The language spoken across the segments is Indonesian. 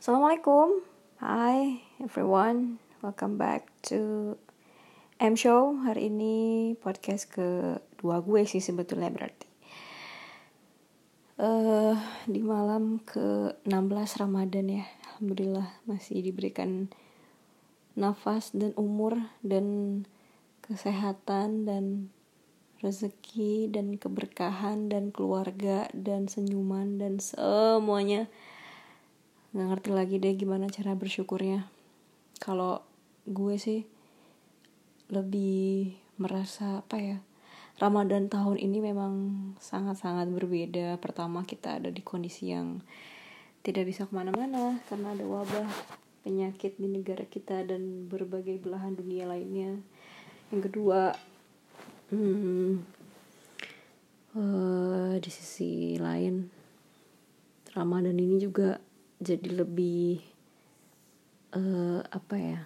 Assalamualaikum, hi everyone, welcome back to M Show. Hari ini podcast kedua gue sih sebetulnya berarti. Uh, di malam ke 16 Ramadan ya, Alhamdulillah masih diberikan nafas dan umur dan kesehatan dan rezeki dan keberkahan dan keluarga dan senyuman dan semuanya nggak ngerti lagi deh gimana cara bersyukurnya. Kalau gue sih lebih merasa apa ya Ramadan tahun ini memang sangat-sangat berbeda. Pertama kita ada di kondisi yang tidak bisa ke mana-mana karena ada wabah penyakit di negara kita dan berbagai belahan dunia lainnya. Yang kedua hmm, uh, di sisi lain Ramadan ini juga jadi lebih uh, apa ya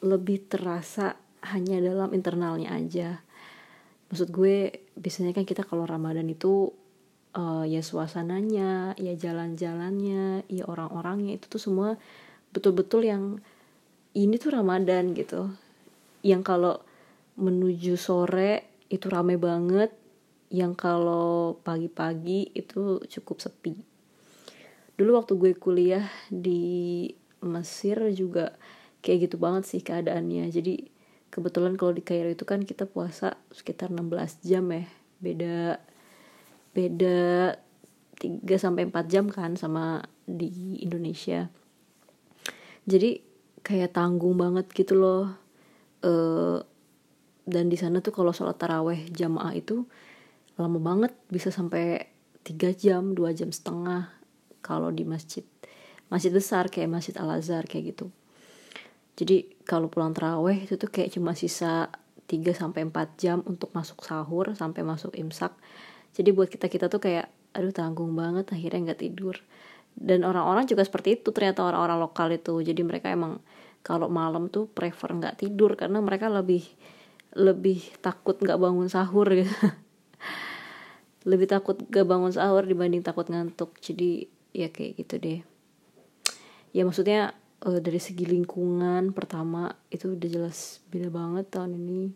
lebih terasa hanya dalam internalnya aja. Maksud gue biasanya kan kita kalau ramadan itu uh, ya suasananya ya jalan-jalannya ya orang-orangnya itu tuh semua betul-betul yang ini tuh ramadan gitu. Yang kalau menuju sore itu rame banget yang kalau pagi-pagi itu cukup sepi dulu waktu gue kuliah di Mesir juga kayak gitu banget sih keadaannya. Jadi kebetulan kalau di Kairo itu kan kita puasa sekitar 16 jam ya. Beda beda 3 sampai 4 jam kan sama di Indonesia. Jadi kayak tanggung banget gitu loh. E, dan di sana tuh kalau sholat taraweh jamaah itu lama banget bisa sampai 3 jam 2 jam setengah kalau di masjid masjid besar kayak masjid Al Azhar kayak gitu. Jadi kalau pulang teraweh itu tuh kayak cuma sisa 3 sampai 4 jam untuk masuk sahur sampai masuk imsak. Jadi buat kita kita tuh kayak aduh tanggung banget akhirnya nggak tidur. Dan orang-orang juga seperti itu ternyata orang-orang lokal itu. Jadi mereka emang kalau malam tuh prefer nggak tidur karena mereka lebih lebih takut nggak bangun sahur gitu. Lebih takut gak bangun sahur dibanding takut ngantuk. Jadi ya kayak gitu deh. Ya maksudnya uh, dari segi lingkungan pertama itu udah jelas beda banget tahun ini.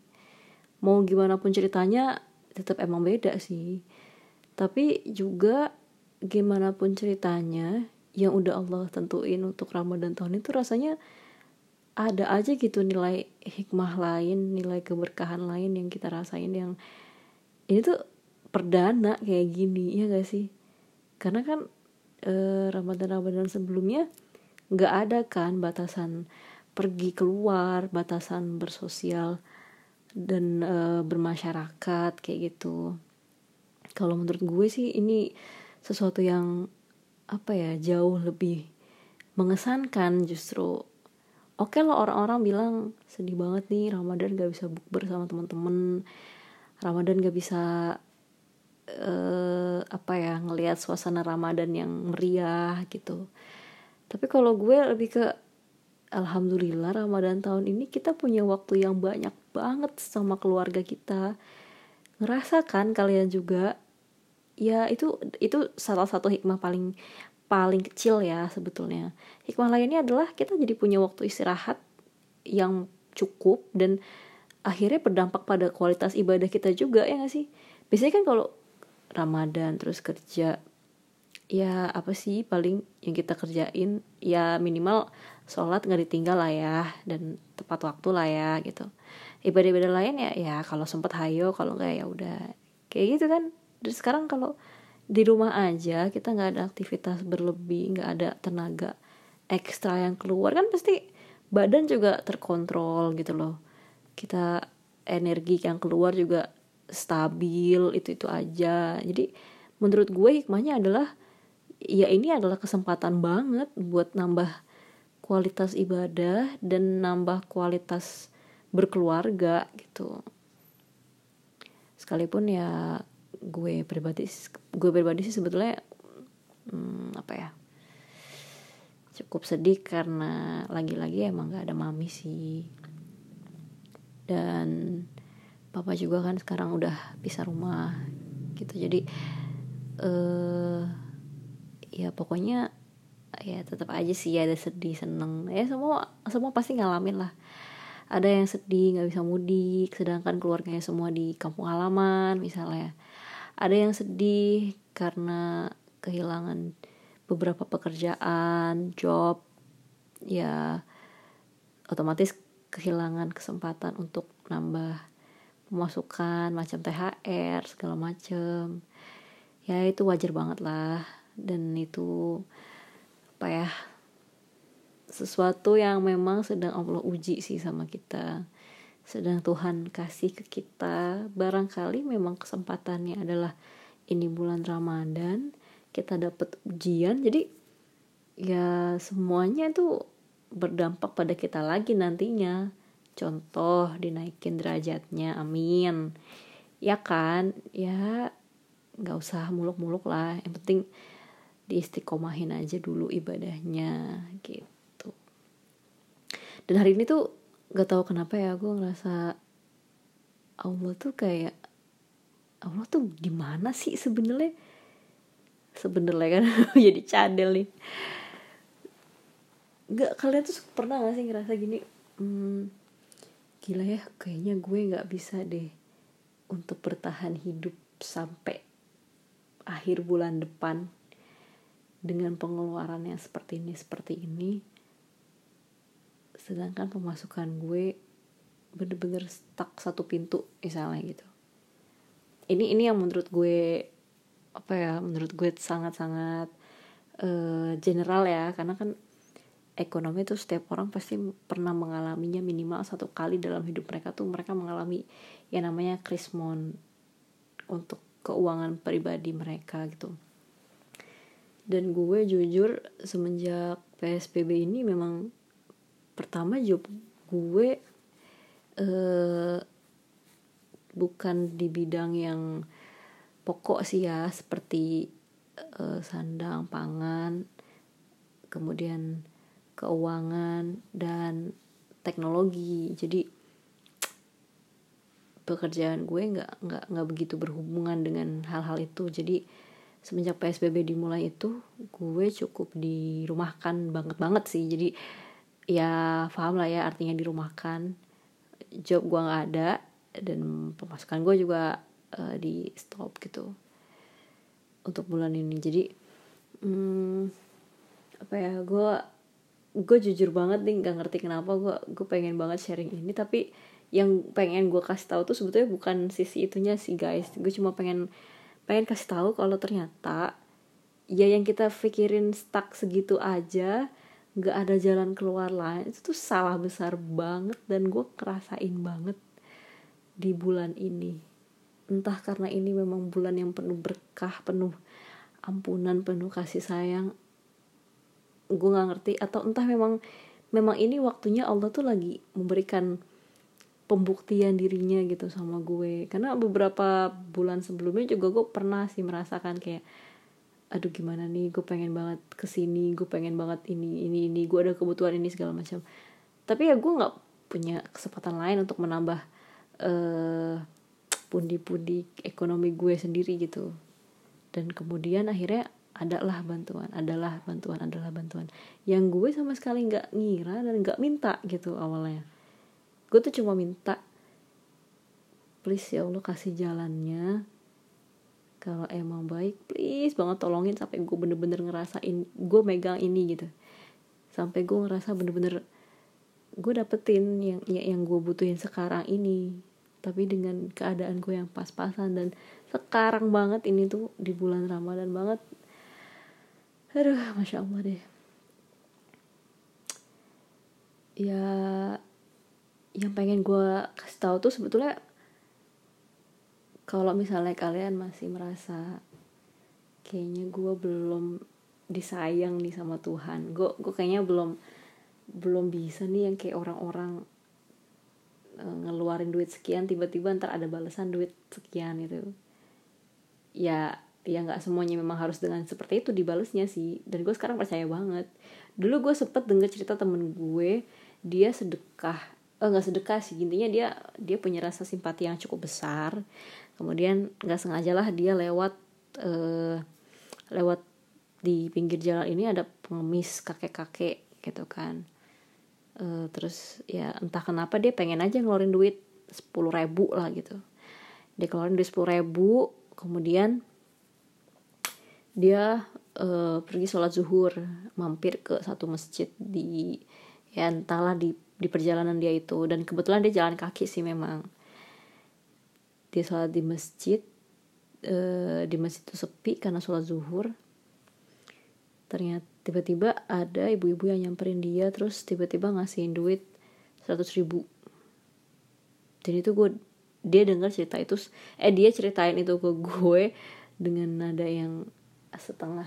Mau gimana pun ceritanya tetap emang beda sih. Tapi juga gimana pun ceritanya yang udah Allah tentuin untuk Ramadan tahun itu rasanya ada aja gitu nilai hikmah lain nilai keberkahan lain yang kita rasain yang ini tuh perdana kayak gini ya gak sih? Karena kan eh, Ramadan-Ramadan sebelumnya nggak ada kan batasan pergi keluar, batasan bersosial dan eh, bermasyarakat kayak gitu. Kalau menurut gue sih ini sesuatu yang apa ya jauh lebih mengesankan justru oke okay lo orang-orang bilang sedih banget nih Ramadan gak bisa bukber sama teman-teman Ramadan gak bisa uh, apa ya ngelihat suasana Ramadan yang meriah gitu. Tapi kalau gue lebih ke Alhamdulillah Ramadan tahun ini kita punya waktu yang banyak banget sama keluarga kita. Ngerasa kan kalian juga? Ya itu itu salah satu hikmah paling paling kecil ya sebetulnya. Hikmah lainnya adalah kita jadi punya waktu istirahat yang cukup dan akhirnya berdampak pada kualitas ibadah kita juga ya gak sih? Biasanya kan kalau Ramadan terus kerja. Ya apa sih paling yang kita kerjain ya minimal sholat nggak ditinggal lah ya dan tepat waktu lah ya gitu. Ibadah-ibadah lain ya ya kalau sempet hayo kalau nggak ya udah. Kayak gitu kan. Dan sekarang kalau di rumah aja kita nggak ada aktivitas berlebih nggak ada tenaga ekstra yang keluar kan pasti badan juga terkontrol gitu loh. Kita energi yang keluar juga stabil itu itu aja. Jadi menurut gue hikmahnya adalah ya ini adalah kesempatan banget buat nambah kualitas ibadah dan nambah kualitas berkeluarga gitu. Sekalipun ya gue pribadi gue pribadi sih sebetulnya hmm, apa ya cukup sedih karena lagi-lagi emang gak ada mami sih. Dan papa juga kan sekarang udah pisah rumah gitu. Jadi eh ya pokoknya ya tetap aja sih ada sedih seneng. Ya semua semua pasti ngalamin lah. Ada yang sedih nggak bisa mudik sedangkan keluarganya semua di kampung halaman misalnya. Ada yang sedih karena kehilangan beberapa pekerjaan job ya otomatis kehilangan kesempatan untuk nambah pemasukan macam THR segala macam ya itu wajar banget lah. Dan itu apa ya sesuatu yang memang sedang Allah uji sih sama kita. Sedang Tuhan kasih ke kita. Barangkali memang kesempatannya adalah ini bulan Ramadan kita dapat ujian. Jadi ya semuanya itu berdampak pada kita lagi nantinya contoh dinaikin derajatnya amin. Ya kan? Ya nggak usah muluk-muluk lah. Yang penting diistiqomahin aja dulu ibadahnya gitu. Dan hari ini tuh gak tahu kenapa ya gue ngerasa Allah tuh kayak Allah tuh gimana sih sebenarnya? Sebenarnya kan jadi cadel nih. Nggak kalian tuh pernah gak sih ngerasa gini hmm, gila ya kayaknya gue nggak bisa deh untuk bertahan hidup sampai akhir bulan depan dengan pengeluaran yang seperti ini seperti ini. Sedangkan pemasukan gue bener-bener stuck satu pintu misalnya gitu. Ini ini yang menurut gue apa ya menurut gue sangat-sangat uh, general ya. Karena kan ekonomi tuh setiap orang pasti pernah mengalaminya minimal satu kali dalam hidup mereka tuh mereka mengalami yang namanya krismon untuk keuangan pribadi mereka gitu. Dan gue jujur semenjak PSBB ini memang pertama job gue uh, bukan di bidang yang pokok sih ya seperti uh, sandang pangan kemudian keuangan dan teknologi. Jadi pekerjaan gue nggak nggak nggak begitu berhubungan dengan hal-hal itu. Jadi semenjak psbb dimulai itu gue cukup dirumahkan banget banget sih. Jadi ya paham lah ya artinya dirumahkan. Job gue nggak ada dan pemasukan gue juga uh, di stop gitu untuk bulan ini. Jadi hmm, apa ya gue gue jujur banget nih nggak ngerti kenapa gue gue pengen banget sharing ini tapi yang pengen gue kasih tahu tuh sebetulnya bukan sisi itunya sih guys. Gue cuma pengen pengen kasih tahu kalau ternyata ya yang kita pikirin stuck segitu aja nggak ada jalan keluar lain itu tuh salah besar banget dan gue kerasain banget di bulan ini. Entah karena ini memang bulan yang penuh berkah penuh ampunan penuh kasih sayang gue nggak ngerti atau entah memang memang ini waktunya Allah tuh lagi memberikan pembuktian dirinya gitu sama gue. Karena beberapa bulan sebelumnya juga gue pernah sih merasakan kayak aduh gimana nih? Gue pengen banget ke sini gue pengen banget ini ini ini gue ada kebutuhan ini segala macam. Tapi ya gue nggak punya kesempatan lain untuk menambah uh, pundi-pundi ekonomi gue sendiri gitu. Dan kemudian akhirnya adalah bantuan adalah bantuan adalah bantuan. Yang gue sama sekali nggak ngira dan nggak minta gitu awalnya. Gue tuh cuma minta please ya allah kasih jalannya. Kalau emang baik please banget tolongin sampai gue bener-bener ngerasain gue megang ini gitu. Sampai gue ngerasa bener-bener gue dapetin yang yang, yang gue butuhin sekarang ini. Tapi dengan keadaan gue yang pas-pasan dan sekarang banget ini tuh di bulan ramadan banget aduh masya allah deh. Ya yang pengen gue kasih tahu tuh sebetulnya kalau misalnya kalian masih merasa kayaknya gue belum disayang nih sama Tuhan gue gue kayaknya belum belum bisa nih yang kayak orang-orang uh, ngeluarin duit sekian tiba-tiba ntar ada balasan duit sekian itu ya ya nggak semuanya memang harus dengan seperti itu dibalesnya sih. Dan gue sekarang percaya banget. Dulu gue sempet denger cerita temen gue dia sedekah eh nggak sedekah sih. Intinya dia dia punya rasa simpati yang cukup besar. Kemudian nggak sengaja lah dia lewat uh, lewat di pinggir jalan ini ada pengemis kakek-kakek gitu kan. Uh, terus ya entah kenapa dia pengen aja ngeluarin duit sepuluh ribu lah gitu. Dia keluarin duit sepuluh ribu kemudian dia uh, pergi sholat zuhur mampir ke satu masjid di ya entahlah di di perjalanan dia itu. Dan kebetulan dia jalan kaki sih memang. Dia sholat di masjid uh, di masjid itu sepi karena sholat zuhur. Ternyata tiba-tiba ada ibu-ibu yang nyamperin dia terus tiba-tiba ngasihin duit seratus ribu. Dan itu gue dia dengar cerita itu eh dia ceritain itu ke gue dengan nada yang setengah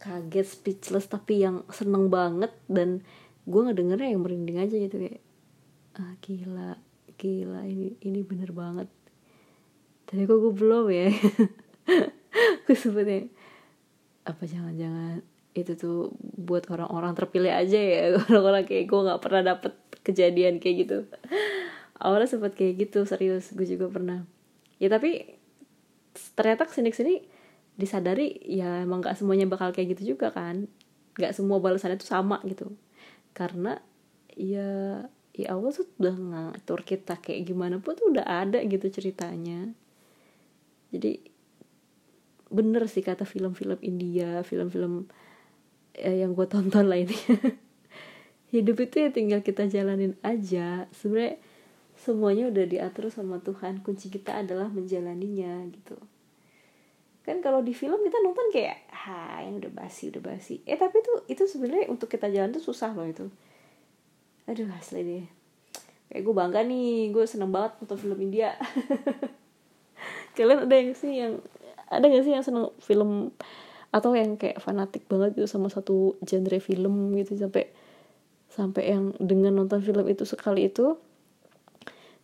kaget speechless tapi yang seneng banget. Dan gue ngedengernya yang merinding aja gitu kayak ah gila gila ini ini bener banget. Tapi kok gue belum ya. Gue sebetulnya apa jangan-jangan itu tuh buat orang-orang terpilih aja ya? Orang-orang kayak gue nggak pernah dapet kejadian kayak gitu. Awalnya sempat kayak gitu serius. Gue juga pernah. Ya tapi ternyata ke sini sini disadari ya emang gak semuanya bakal kayak gitu juga kan. Gak semua balasannya tuh sama gitu. Karena ya ya Allah tuh udah ngatur kita kayak gimana pun tuh udah ada gitu ceritanya. Jadi bener sih kata film-film India film-film ya, yang gue tonton lainnya hidup itu ya tinggal kita jalanin aja. Sebenarnya semuanya udah diatur sama Tuhan. Kunci kita adalah menjalaninya gitu kan kalau di film kita nonton kayak ha yang udah basi udah basi. Eh tapi itu itu sebenarnya untuk kita jalan tuh susah loh itu. Aduh asli deh. Kayak gue bangga nih gue seneng banget nonton film India. Kalian ada yang sih yang ada gak sih yang seneng film atau yang kayak fanatik banget gitu sama satu genre film gitu sampai sampai yang dengan nonton film itu sekali itu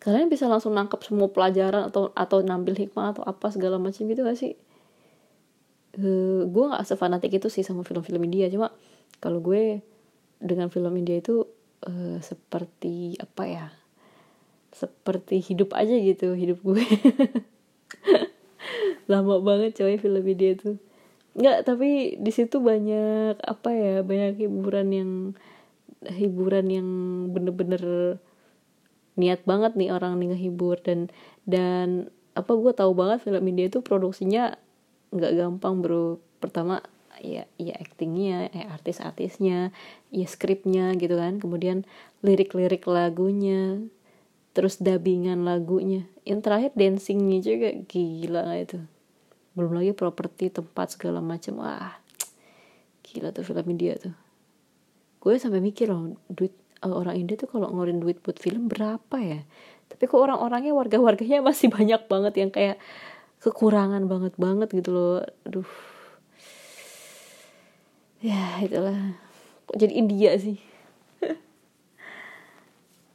kalian bisa langsung nangkep semua pelajaran atau atau nambil hikmah atau apa segala macam gitu gak sih uh, gue nggak sefanatik itu sih sama film-film India. Cuma kalau gue dengan film India itu uh, seperti apa ya? Seperti hidup aja gitu hidup gue. Lama banget coy film India itu. Nggak tapi di situ banyak apa ya banyak hiburan yang hiburan yang bener-bener niat banget nih orang nih ngehibur. Dan dan apa gue tahu banget film India itu produksinya nggak gampang bro. Pertama ya ya actingnya ya artis-artisnya ya skripnya gitu kan. Kemudian lirik-lirik lagunya terus dubbingan lagunya. Yang terakhir dancingnya juga gila itu? Belum lagi properti tempat segala macam. Wah gila tuh film India tuh. Gue sampai mikir loh duit uh, orang India tuh kalau ngeluarin duit buat film berapa ya? Tapi kok orang-orangnya warga-warganya masih banyak banget yang kayak kekurangan banget banget gitu loh. Aduh. Ya itulah. Kok jadi India sih?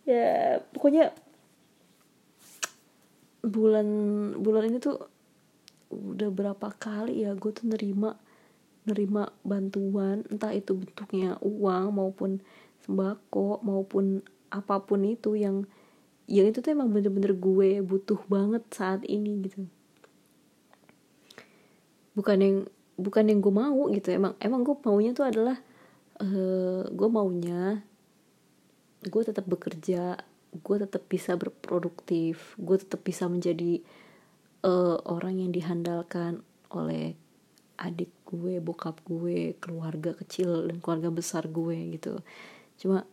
Ya pokoknya bulan bulan ini tuh udah berapa kali ya gue tuh nerima nerima bantuan entah itu bentuknya uang maupun sembako maupun apa pun itu yang yang itu tuh emang bener-bener gue butuh banget saat ini gitu bukan yang bukan yang gue mau gitu. Emang emang gue maunya tuh adalah uh, gue maunya gue tetap bekerja gue tetap bisa berproduktif gue tetap bisa menjadi uh, orang yang dihandalkan oleh adik gue bokap gue keluarga kecil dan keluarga besar gue gitu. Cuma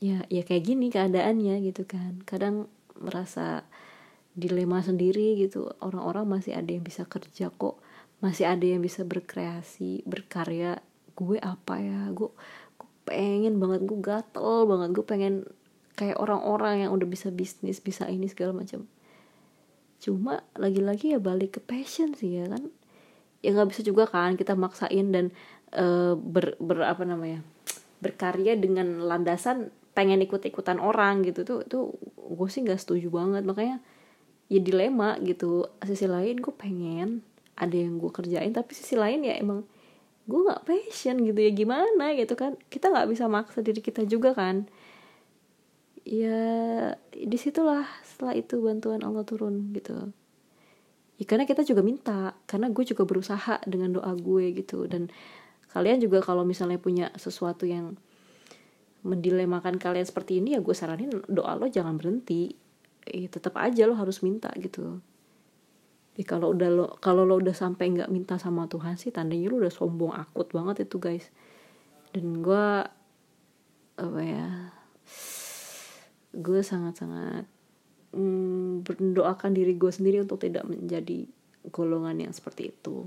ya ya kayak gini keadaannya gitu kan. Kadang merasa dilema sendiri gitu. Orang-orang masih ada yang bisa kerja kok masih ada yang bisa berkreasi berkarya gue apa ya? Gue, gue pengen banget gue gatel banget. Gue pengen kayak orang-orang yang udah bisa bisnis bisa ini segala macam. Cuma lagi-lagi ya balik ke passion sih ya kan? Ya nggak bisa juga kan kita maksain dan uh, ber, ber apa namanya berkarya dengan landasan pengen ikut-ikutan orang gitu tuh tuh gue sih nggak setuju banget. Makanya ya dilema gitu. Sisi lain gue pengen ada yang gue kerjain tapi sisi lain ya emang gue nggak passion gitu ya gimana gitu kan. Kita nggak bisa maksa diri kita juga kan. Ya di situlah setelah itu bantuan Allah turun gitu. Ya karena kita juga minta karena gue juga berusaha dengan doa gue gitu. Dan kalian juga kalau misalnya punya sesuatu yang mendilemakan kalian seperti ini ya gue saranin doa lo jangan berhenti. Eh, tetap aja lo harus minta gitu ya, kalau udah lo kalau lo udah sampai nggak minta sama Tuhan sih tandanya lo udah sombong akut banget itu guys. Dan gue apa ya gue sangat-sangat mm, berdoakan diri gue sendiri untuk tidak menjadi golongan yang seperti itu.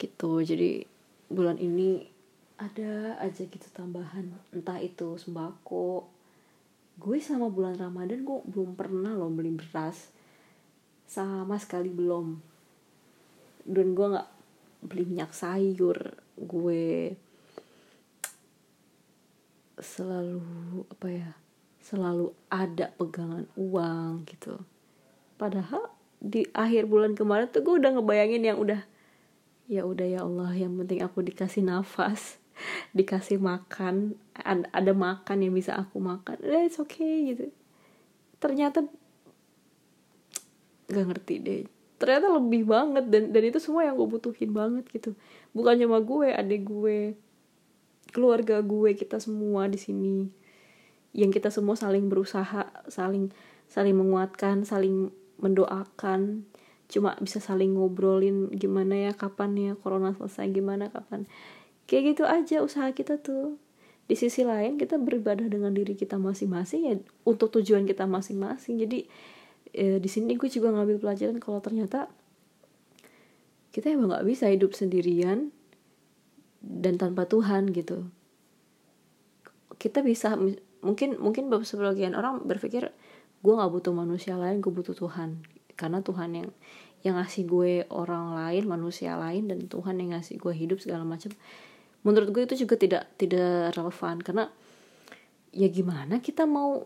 Gitu. Jadi bulan ini ada aja gitu tambahan. Entah itu sembako. Gue sama bulan ramadan gue belum pernah loh beli beras sama sekali belum. Dan gue nggak beli minyak sayur. Gue selalu apa ya selalu ada pegangan uang gitu. Padahal di akhir bulan kemarin tuh gue udah ngebayangin yang udah ya udah ya Allah yang penting aku dikasih nafas dikasih makan ada, makan yang bisa aku makan. Eh, it's okay gitu. Ternyata gak ngerti deh. Ternyata lebih banget dan dan itu semua yang gue butuhin banget gitu. Bukan cuma gue adik gue keluarga gue kita semua di sini. Yang kita semua saling berusaha saling saling menguatkan saling mendoakan. Cuma bisa saling ngobrolin gimana ya kapan ya corona selesai gimana kapan. Kayak gitu aja usaha kita tuh. Di sisi lain kita beribadah dengan diri kita masing-masing ya untuk tujuan kita masing-masing. Jadi e, di sini gue juga ngambil pelajaran kalau ternyata kita emang nggak bisa hidup sendirian dan tanpa Tuhan gitu. Kita bisa mungkin mungkin sebagian orang berpikir gue nggak butuh manusia lain gue butuh Tuhan. Karena Tuhan yang yang ngasih gue orang lain manusia lain dan Tuhan yang ngasih gue hidup segala macam. Menurut gue itu juga tidak tidak relevan. Karena ya gimana kita mau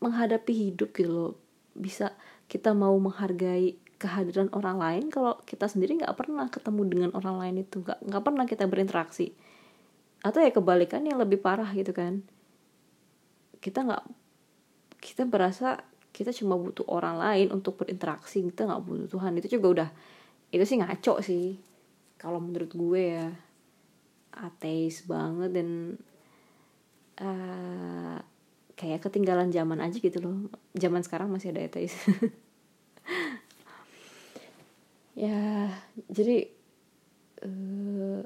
menghadapi hidup gitu loh bisa kita mau menghargai kehadiran orang lain kalau kita sendiri nggak pernah ketemu dengan orang lain itu. Nggak nggak pernah kita berinteraksi. Atau ya kebalikan yang lebih parah gitu kan. Kita nggak kita berasa kita cuma butuh orang lain untuk berinteraksi. Kita nggak butuh Tuhan. Itu juga udah itu sih ngaco sih. Kalau menurut gue ya ateis banget dan uh, kayak ketinggalan zaman aja gitu loh. Zaman sekarang masih ada ateis. Ya jadi uh,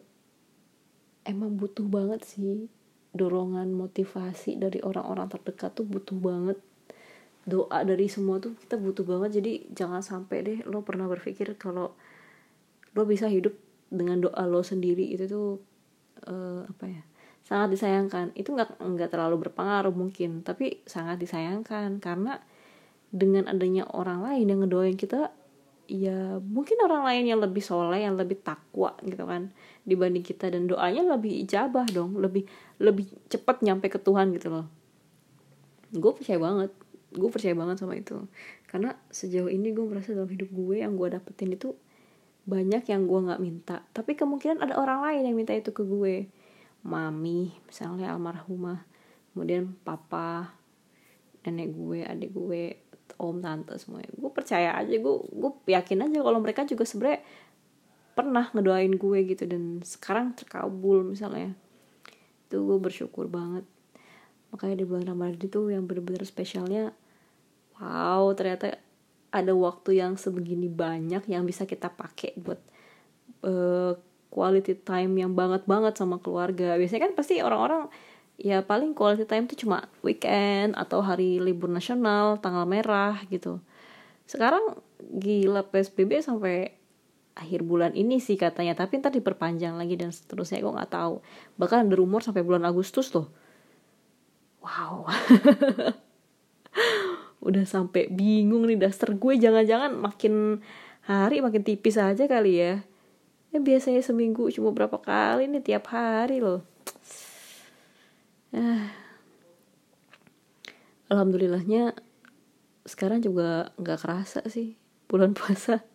emang butuh banget sih dorongan motivasi dari orang-orang terdekat tuh butuh banget. Doa dari semua tuh kita butuh banget. Jadi jangan sampai deh lo pernah berpikir kalau lo bisa hidup dengan doa lo sendiri. Itu tuh uh, apa ya sangat disayangkan. Itu nggak nggak terlalu berpengaruh mungkin tapi sangat disayangkan. Karena dengan adanya orang lain yang ngedoain kita ya mungkin orang lain yang lebih soleh yang lebih takwa gitu kan. Dibanding kita. Dan doanya lebih ijabah dong. Lebih lebih cepat nyampe ke Tuhan gitu loh. Gue percaya banget. Gue percaya banget sama itu. Karena sejauh ini gue merasa dalam hidup gue yang gue dapetin itu banyak yang gue nggak minta. Tapi kemungkinan ada orang lain yang minta itu ke gue mami misalnya almarhumah kemudian papa nenek gue adik gue om tante semuanya. Gue percaya aja gue gue yakin aja kalau mereka juga sebenernya pernah ngedoain gue gitu dan sekarang terkabul misalnya. Itu gue bersyukur banget. Makanya di bulan Ramadan itu yang bener-bener spesialnya wow ternyata ada waktu yang sebegini banyak yang bisa kita pakai buat uh, quality time yang banget banget sama keluarga. Biasanya kan pasti orang-orang ya paling quality time tuh cuma weekend atau hari libur nasional tanggal merah gitu. Sekarang gila psbb sampai akhir bulan ini sih katanya. Tapi ntar diperpanjang lagi dan seterusnya gue nggak tahu. Bahkan ada rumor sampai bulan Agustus tuh wow. Udah sampai bingung nih dasar gue jangan-jangan makin hari makin tipis aja kali ya ya biasanya seminggu cuma berapa kali nih tiap hari loh. Ah. alhamdulillahnya sekarang juga nggak kerasa sih bulan puasa.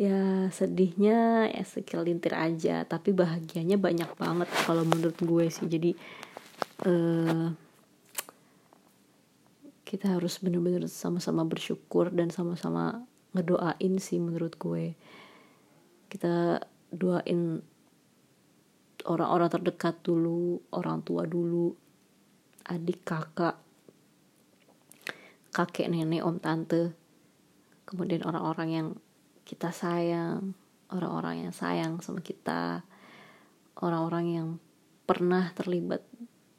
Ya sedihnya ya sekelintir aja tapi bahagianya banyak banget kalau menurut gue sih. Jadi uh, kita harus bener-bener sama-sama bersyukur dan sama-sama ngedoain sih menurut gue kita doain orang-orang terdekat dulu orang tua dulu adik kakak kakek nenek om tante. Kemudian orang-orang yang kita sayang orang-orang yang sayang sama kita orang-orang yang pernah terlibat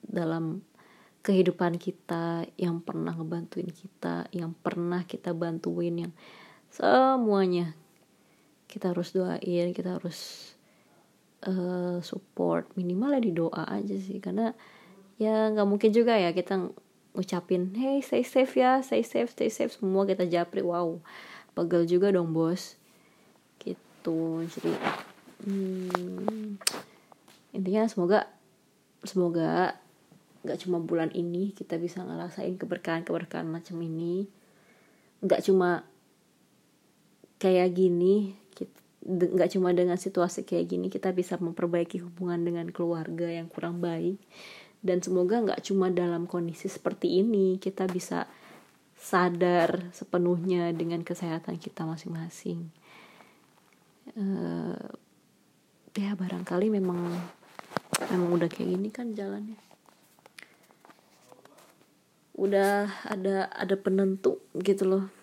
dalam kehidupan kita yang pernah ngebantuin kita yang pernah kita bantuin yang semuanya kita harus doain kita harus uh, support. Minimal ya di doa aja sih karena ya nggak mungkin juga ya kita ngucapin hey stay safe ya stay safe stay safe. Semua kita japri wow pegel juga dong bos. Gitu. Jadi hmm, intinya semoga semoga nggak cuma bulan ini kita bisa ngerasain keberkahan keberkahan macam ini. Nggak cuma kayak gini nggak cuma dengan situasi kayak gini kita bisa memperbaiki hubungan dengan keluarga yang kurang baik. Dan semoga nggak cuma dalam kondisi seperti ini kita bisa sadar sepenuhnya dengan kesehatan kita masing-masing. Uh, ya barangkali memang memang udah kayak gini kan jalannya. Udah ada ada penentu gitu loh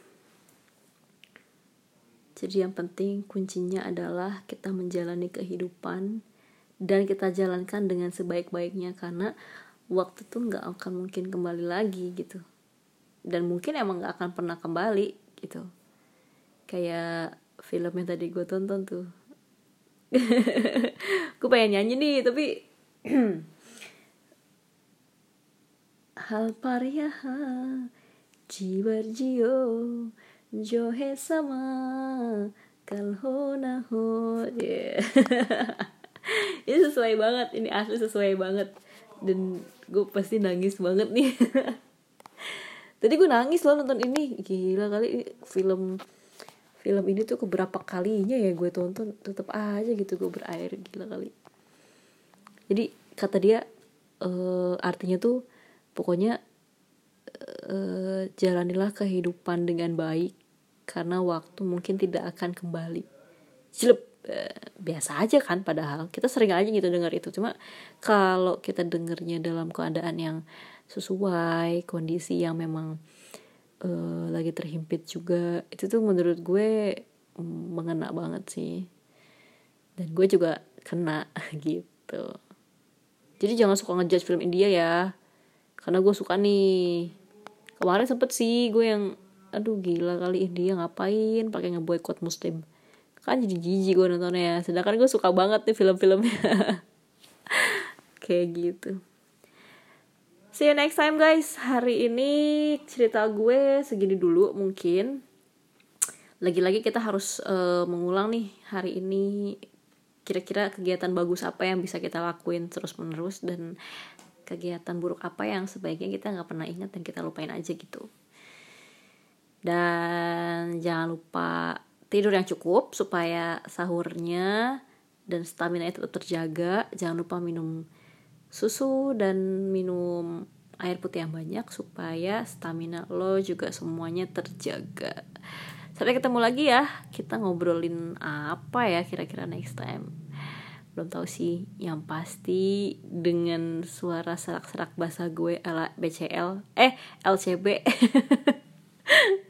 jadi yang penting kuncinya adalah kita menjalani kehidupan dan kita jalankan dengan sebaik-baiknya karena waktu tuh nggak akan mungkin kembali lagi gitu. Dan mungkin emang nggak akan pernah kembali gitu. Kayak film yang tadi gue tonton tuh. Gue pengen nyanyi nih tapi hal paria jiwa jio johe sama kalhona ho yeah. ini sesuai banget ini asli sesuai banget. Dan gue pasti nangis banget nih. Tadi gue nangis loh nonton ini. Gila kali film film ini tuh keberapa kalinya ya gue tonton. Tetap aja gitu gue berair gila kali. Jadi kata dia uh, artinya tuh pokoknya uh, jalanilah kehidupan dengan baik karena waktu mungkin tidak akan kembali. Jelek Eh, biasa aja kan padahal. Kita sering aja gitu dengar itu. Cuma kalau kita dengernya dalam keadaan yang sesuai kondisi yang memang uh, lagi terhimpit juga itu tuh menurut gue mm, mengena banget sih. Dan gue juga kena gitu. Jadi jangan suka ngejudge film India ya. Karena gue suka nih. Kemarin sempet sih gue yang aduh gila kali. India ngapain pakai ngeboikot muslim? Kan jadi jijik gue nontonnya. Ya sedangkan gue suka banget nih film-filmnya. Kayak gitu. See you next time guys. Hari ini cerita gue segini dulu mungkin. Lagi-lagi kita harus uh, mengulang nih hari ini kira-kira kegiatan bagus apa yang bisa kita lakuin terus-menerus dan kegiatan buruk apa yang sebaiknya kita nggak pernah ingat dan kita lupain aja gitu dan jangan lupa tidur yang cukup supaya sahurnya dan stamina itu terjaga. Jangan lupa minum susu dan minum air putih yang banyak supaya stamina lo juga semuanya terjaga. Sampai ketemu lagi ya. Kita ngobrolin apa ya kira-kira next time. Belum tahu sih. Yang pasti dengan suara serak-serak bahasa gue ala BCL eh LCB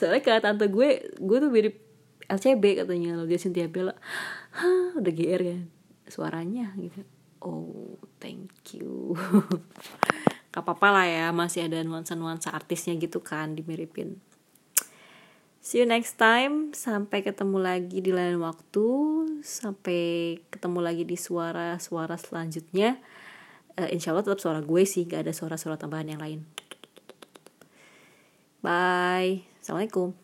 soalnya kata tante gue gue tuh mirip LCB katanya lo dia Cynthia Bella. Hah, udah GR kan suaranya gitu. Oh thank you. Gak apa-apa lah ya masih ada nuansa-nuansa artisnya gitu kan dimiripin. See you next time. Sampai ketemu lagi di lain waktu. Sampai ketemu lagi di suara-suara selanjutnya. Uh, insya Allah tetap suara gue sih gak ada suara-suara tambahan yang lain. Bye assalamualaikum